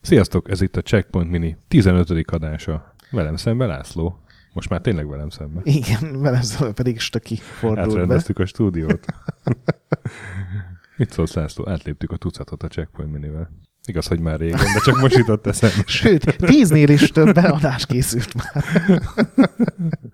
Sziasztok, ez itt a Checkpoint Mini 15. adása. Velem szemben László. Most már tényleg velem szemben. Igen, velem szemben pedig Stöki fordult be. Átrendeztük a stúdiót. Mit szólsz László? Átléptük a tucatot a Checkpoint Minivel. Igaz, hogy már régen, de csak most jutott eszembe. Sőt, tíznél is több beadás készült már.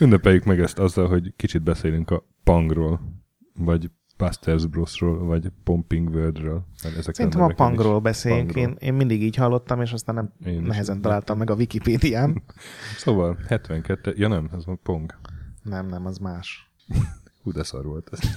Ünnepeljük meg ezt azzal, hogy kicsit beszélünk a Pangról, vagy Busters Brosról, vagy Pumping Worldről. Szerintem a Pangról beszéljünk. Én, én mindig így hallottam, és aztán nem Én is. nehezen találtam meg a Wikipédián. Szóval 72, ja nem, ez a Pong. Nem, nem, az más. Hú, de szar volt ez.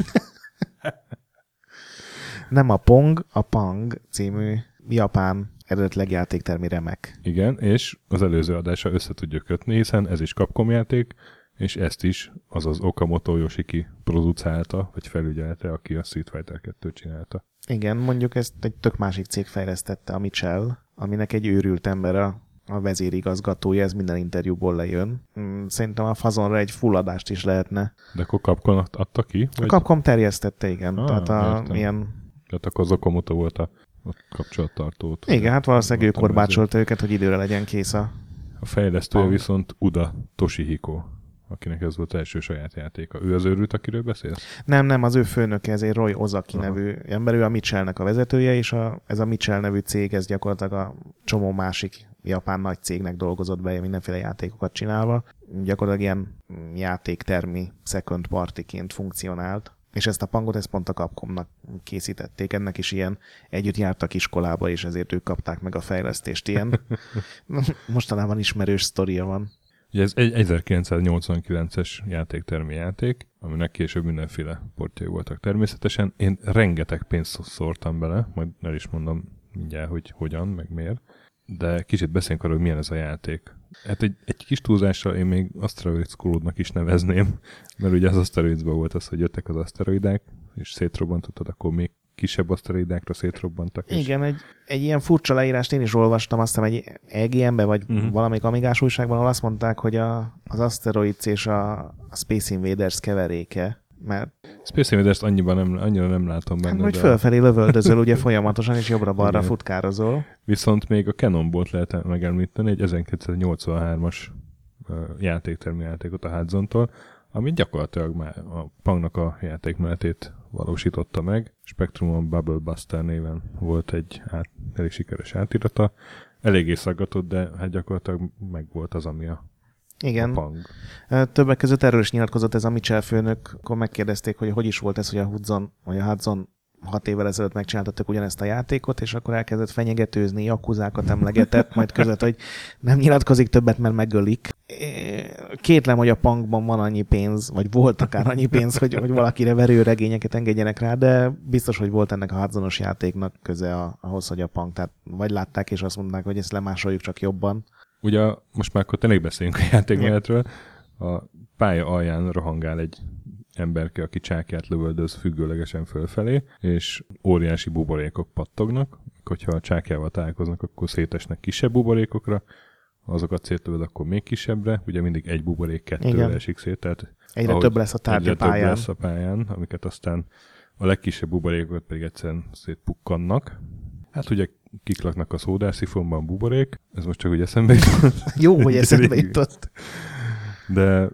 Nem a Pong, a Pang című japán eredetileg játéktermi remek. Igen, és az előző adása össze tudja kötni, hiszen ez is Capcom játék, és ezt is azaz Okamoto Yoshiki producálta, vagy felügyelte, aki a Street Fighter 2 csinálta. Igen, mondjuk ezt egy tök másik cég fejlesztette, a Mitchell, aminek egy őrült ember a, a vezérigazgatója, ez minden interjúból lejön. Mm, Szerintem a fazonra egy fulladást is lehetne. De akkor Capcom ad- adta ki? A Capcom terjesztette, igen. Ah, Tehát a, értem. ilyen Tehát akkor az Okamoto volt a, a kapcsolattartót. Igen, hát valószínűleg ő korbácsolta őket, hogy időre legyen kész a... A fejlesztője viszont Uda Toshihiko, akinek ez volt első saját játéka. Ő az őrült, akiről beszélsz? Nem, nem, az ő főnöke, ez egy Roy Ozaki Aha. nevű ember, ő a Mitchellnek a vezetője, és a, ez a Mitchell nevű cég, ez gyakorlatilag a csomó másik japán nagy cégnek dolgozott be, mindenféle játékokat csinálva. Gyakorlatilag ilyen játéktermi second partiként funkcionált. És ezt a pangot, ezt pont a Capcomnak készítették. Ennek is ilyen együtt jártak iskolába, és ezért ők kapták meg a fejlesztést. Ilyen mostanában ismerős sztoria van. Ugye ez egy 1989-es játéktermi játék, aminek később mindenféle portjai voltak természetesen. Én rengeteg pénzt szórtam bele, majd el is mondom mindjárt, hogy hogyan, meg miért. De kicsit beszéljünk arról, hogy milyen ez a játék. Hát egy, egy kis túlzással én még Asteroids Cloud-nak is nevezném, mert ugye az Asteroidsban volt az, hogy jöttek az aszteroidák, és szétrobbantottad, akkor még kisebb aszteroidákra szétrobbantak. És Igen, egy, egy ilyen furcsa leírást én is olvastam, azt hiszem egy EGM-be, vagy uh-huh. valamelyik amigás újságban, ahol azt mondták, hogy a, az Asteroids és a, a Space Invaders keveréke, mert Space Invaders annyiban nem, annyira nem látom benne, hát, hogy de fölfelé lövöldözöl ugye folyamatosan, és jobbra-balra futkározol. viszont még a Cannonball-t lehet megemlíteni, egy 1983-as ö, játéktermi játékot a Hudson-tól, ami gyakorlatilag már a Pangnak a játékmenetét valósította meg. Spectrumon Bubble Buster néven volt egy át, elég sikeres átirata. Eléggé szaggatott, de hát gyakorlatilag meg volt az, ami a, a Igen, Pang. többek között erről is nyilatkozott ez a Mitchell főnök, akkor megkérdezték, hogy hogy is volt ez, hogy a Hudson, vagy a Hudson hat évvel ezelőtt megcsináltattak ugyanezt a játékot, és akkor elkezdett fenyegetőzni, akuzákat emlegetett, majd között, hogy nem nyilatkozik többet, mert megölik. Kétlem, hogy a punkban van annyi pénz, vagy volt akár annyi pénz, hogy, hogy valakire verő regényeket engedjenek rá, de biztos, hogy volt ennek a Hudsonos játéknak köze ahhoz, hogy a punk, tehát vagy látták és azt mondták, hogy ezt lemásoljuk csak jobban. Ugye most már akkor tényleg beszéljünk a játékmenetről. A pálya alján rohangál egy emberke, aki csákját lövöldöz függőlegesen fölfelé, és óriási buborékok pattognak. Hogyha a csákjával találkoznak, akkor szétesnek kisebb buborékokra, azokat szétlövöd, akkor még kisebbre, ugye mindig egy buborék kettőre Igen. esik szét, tehát Egyre több lesz a tárgy a egyre több pályán. lesz a pályán, amiket aztán a legkisebb buborékokat pedig egyszerűen szétpukkannak. Hát ugye kik laknak a szódászifonban buborék, ez most csak úgy eszembe jutott. Jó, hogy eszembe jutott. De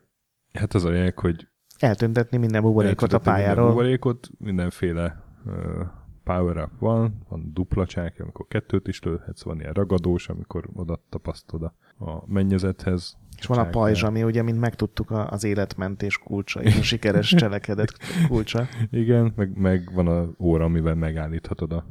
hát az a lényeg, hogy Eltüntetni minden buborékot a eltüntetni minden pályáról. Buborékot, mindenféle uh, power up van, van dupla csákja, amikor kettőt is lőhetsz, van ilyen ragadós, amikor oda tapasztod a, a mennyezethez. És van a pajzs, ami ugye, mint megtudtuk, az életmentés kulcsa, és a sikeres cselekedet kulcsa. Igen, meg, meg van a óra, amivel megállíthatod a...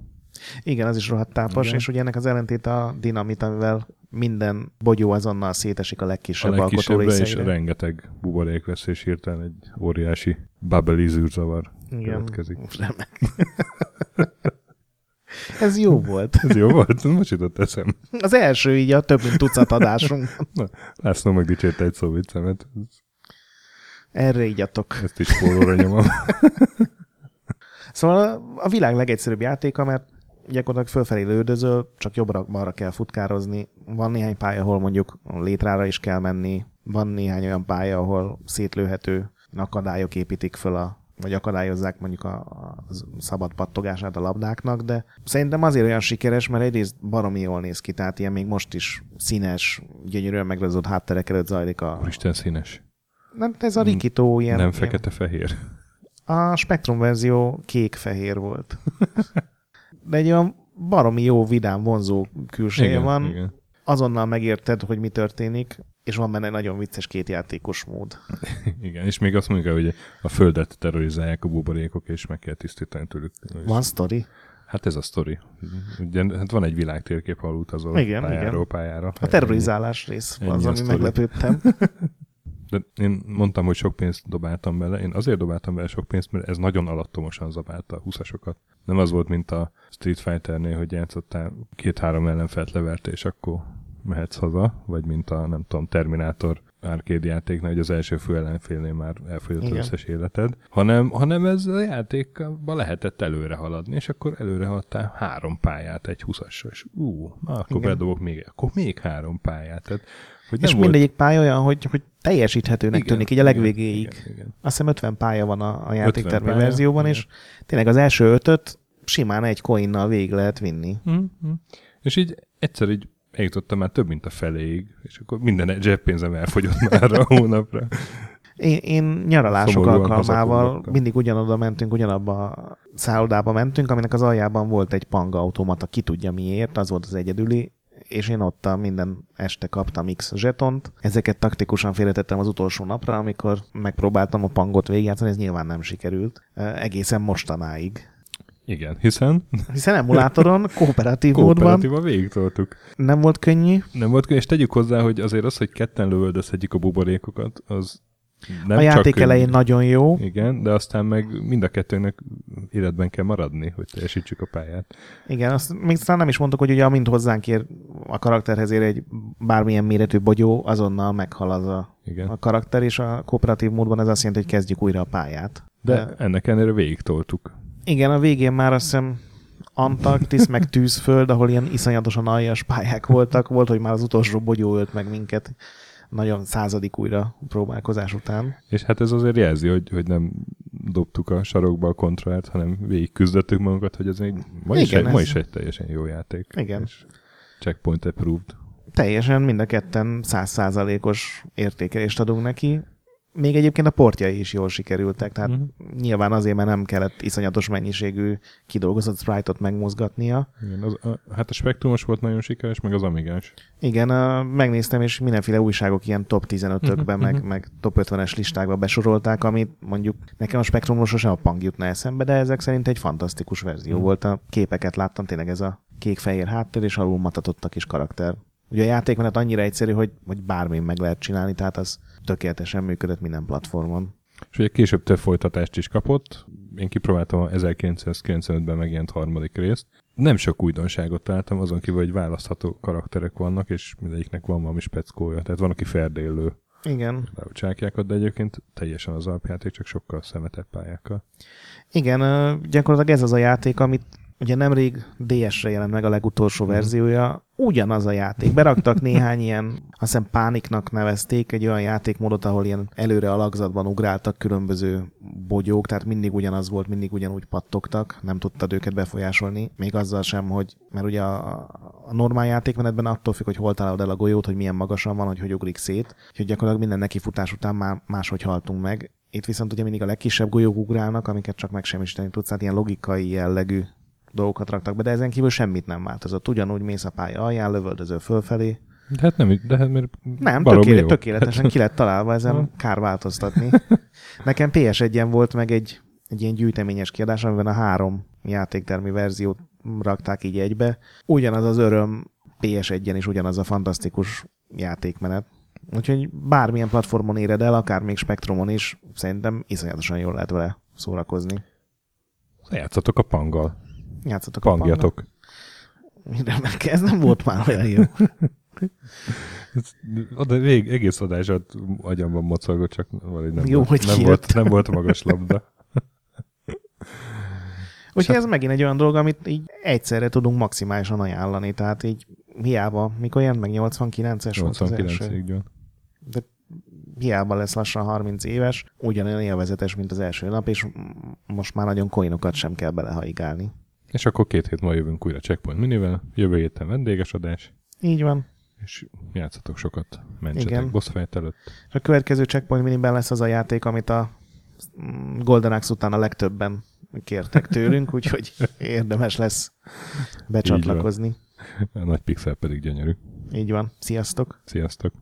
Igen, az is rohadt tápos, Igen. és ugye ennek az ellentét a dinamit, amivel minden bogyó azonnal szétesik a A legkisebb, alkotó és rengeteg buborék lesz, és hirtelen egy óriási bubble zűrzavar Igen, következik. remek. Ez jó volt. Ez jó volt? Most jutott eszem. Az első így a több mint tucat adásunk. László megdicsérte egy szó viccemet. Erre ígyatok. Ezt is pólóra nyomom. Szóval a világ legegyszerűbb játéka, mert gyakorlatilag fölfelé lődözöl, csak jobbra-balra kell futkározni. Van néhány pálya, ahol mondjuk létrára is kell menni, Van néhány olyan pálya, ahol szétlőhető akadályok építik föl a vagy akadályozzák mondjuk a, a szabad pattogását a labdáknak, de szerintem azért olyan sikeres, mert egyrészt baromi jól néz ki, tehát ilyen még most is színes, gyönyörűen megrajzolt hátterek előtt zajlik a... Isten színes. Nem, ez a rikító ilyen... Nem fekete-fehér. A Spectrum verzió kék-fehér volt. De egy olyan baromi jó, vidám, vonzó külseje Igen, van. igen. Azonnal megérted, hogy mi történik, és van benne nagyon vicces kétjátékos mód. Igen, és még azt mondjuk, hogy a földet terrorizálják a buborékok, és meg kell tisztítani tőlük. Van sztori? Hát ez a sztori. Ugye, hát van egy világtérkép, ahol utazol Igen, pályáról igen. pályára. A terrorizálás rész Ennyi az, ami sztori. meglepődtem. Én mondtam, hogy sok pénzt dobáltam bele. Én azért dobáltam bele sok pénzt, mert ez nagyon alattomosan zabálta a 20-asokat. Nem az volt, mint a Street Fighternél, hogy játszottál két-három ellenfelt leverte, és akkor mehetsz haza, vagy mint a, nem tudom, Terminátor arcade játéknál, hogy az első fő ellenfélnél már elfogyott az Igen. összes életed, hanem, hanem ez a játékban lehetett előre haladni, és akkor előre haladtál három pályát egy 20-assal, és ú, na, akkor Igen. bedobok még, akkor még három pályát. Tehát, hogy és volt- mindegyik pálya olyan, hogy, hogy teljesíthetőnek Igen, tűnik így a igen, legvégéig. Igen, igen. Azt hiszem 50 pálya van a, a játéktermi verzióban, igen. és tényleg az első ötöt simán egy coinnal végig lehet vinni. Mm-hmm. És így egyszer így eljutottam már több, mint a feléig, és akkor minden zseppénzem elfogyott már a hónapra. Én, én nyaralások Szomorúan alkalmával mindig ugyanoda mentünk, ugyanabba a szállodába mentünk, aminek az aljában volt egy panga automata, ki tudja miért, az volt az egyedüli, és én ott minden este kaptam X zsetont. Ezeket taktikusan félretettem az utolsó napra, amikor megpróbáltam a pangot végigjátszani, ez nyilván nem sikerült. Eh, Egészen mostanáig. Igen, hiszen Hiszen emulátoron, kooperatív módban kooperatívan végig toltuk. nem volt könnyű. Nem volt könnyű, és tegyük hozzá, hogy azért az, hogy ketten lövöldözhetjük a buborékokat, az nem a játék elején nagyon jó, Igen, de aztán meg mind a kettőnek életben kell maradni, hogy teljesítsük a pályát. Igen, azt még talán nem is mondtuk, hogy ugye amint hozzánk ér a karakterhez ér egy bármilyen méretű bogyó, azonnal meghal az a, Igen. a karakter, és a kooperatív módban ez azt jelenti, hogy kezdjük újra a pályát. De ennek ellenére végig toltuk. Igen, a végén már azt hiszem Antarktisz, meg Tűzföld, ahol ilyen iszonyatosan aljas pályák voltak. Volt, hogy már az utolsó bogyó ölt meg minket nagyon századik újra próbálkozás után. És hát ez azért jelzi, hogy, hogy nem dobtuk a sarokba a kontrollert, hanem végig küzdöttük magunkat, hogy ez még ma, is, Igen, egy, ma ez- is egy teljesen jó játék. Igen. És checkpoint approved. Teljesen mind a ketten százszázalékos értékelést adunk neki. Még egyébként a portjai is jól sikerültek, tehát Mhm. nyilván azért, mert nem kellett iszonyatos mennyiségű kidolgozott sprite-ot megmozgatnia. Igen, az, a, hát a spektrumos volt nagyon sikeres, meg az amigás. Igen, a, megnéztem, és mindenféle újságok ilyen top 15-ökben, Mhm, meg, mhm. meg top 50-es listákba besorolták, amit mondjuk nekem a spektrumról sosem a pang jutna eszembe, de ezek szerint egy fantasztikus verzió Mhm. volt. A képeket láttam, tényleg ez a kék-fehér háttér, és alul matatott a kis karakter. Ugye a játékmenet annyira egyszerű, hogy, hogy bármin meg lehet csinálni, tehát az tökéletesen működött minden platformon. És ugye később több folytatást is kapott. Én kipróbáltam a 1995-ben megjelent harmadik részt. Nem sok újdonságot találtam, azon kívül, hogy választható karakterek vannak, és mindegyiknek van valami speckója. Tehát van, aki ferdélő Igen. csákjákat, de egyébként teljesen az alapjáték, csak sokkal szemetebb pályákkal. Igen, gyakorlatilag ez az a játék, amit ugye nemrég DS-re jelent meg a legutolsó Mhm. verziója, ugyanaz a játék. Beraktak néhány ilyen, azt hiszem pániknak nevezték, egy olyan játékmódot, ahol ilyen előre alakzatban ugráltak különböző bogyók, tehát mindig ugyanaz volt, mindig ugyanúgy pattogtak, nem tudtad őket befolyásolni, még azzal sem, hogy, mert ugye a, a normál játékmenetben attól függ, hogy hol találod el a golyót, hogy milyen magasan van, hogy hogy ugrik szét, úgyhogy gyakorlatilag minden nekifutás után már máshogy haltunk meg. Itt viszont ugye mindig a legkisebb golyók ugrálnak, amiket csak megsemmisíteni tudsz, tehát ilyen logikai jellegű dolgokat raktak be, de ezen kívül semmit nem változott. Ugyanúgy mész a pálya alján, lövöldöző fölfelé. De hát nem, de hát mert Nem, tökéle, jó. tökéletesen ki lett találva, ezen Ha. kár változtatni. Nekem PS1-en volt meg egy, egy ilyen gyűjteményes kiadás, amiben a három játéktermi verziót rakták így egybe. Ugyanaz az öröm PS1-en is ugyanaz a fantasztikus játékmenet. Úgyhogy bármilyen platformon éred el, akár még Spektrumon is, szerintem iszonyatosan jól lehet vele szórakozni. játszatok a panggal. Játszatok a. Pangjatok. Remek, ez nem volt már olyan jó. Oda vég, egész adásat agyamban mocorgott, csak valahogy nem, Jó, volt, hogy nem, volt, nem volt magas labda. Úgyhogy ez megint egy olyan dolog, amit így egyszerre tudunk maximálisan ajánlani, tehát így hiába, mikor jelent meg 89-es volt az első. 89-ig jön. De hiába lesz lassan 30 éves, ugyanolyan élvezetes, mint az első nap, és most már nagyon coinokat sem kell belehaigálni. És akkor két hét múlva jövünk újra Checkpoint Minivel, jövő héten vendéges adás, Így van. és játszatok sokat, mentsetek boss fight előtt. A következő Checkpoint Miniben lesz az a játék, amit a mm, Golden Axe után a legtöbben kértek tőlünk, úgyhogy érdemes lesz becsatlakozni. A nagy pixel pedig gyönyörű. Így van. Sziasztok! Sziasztok!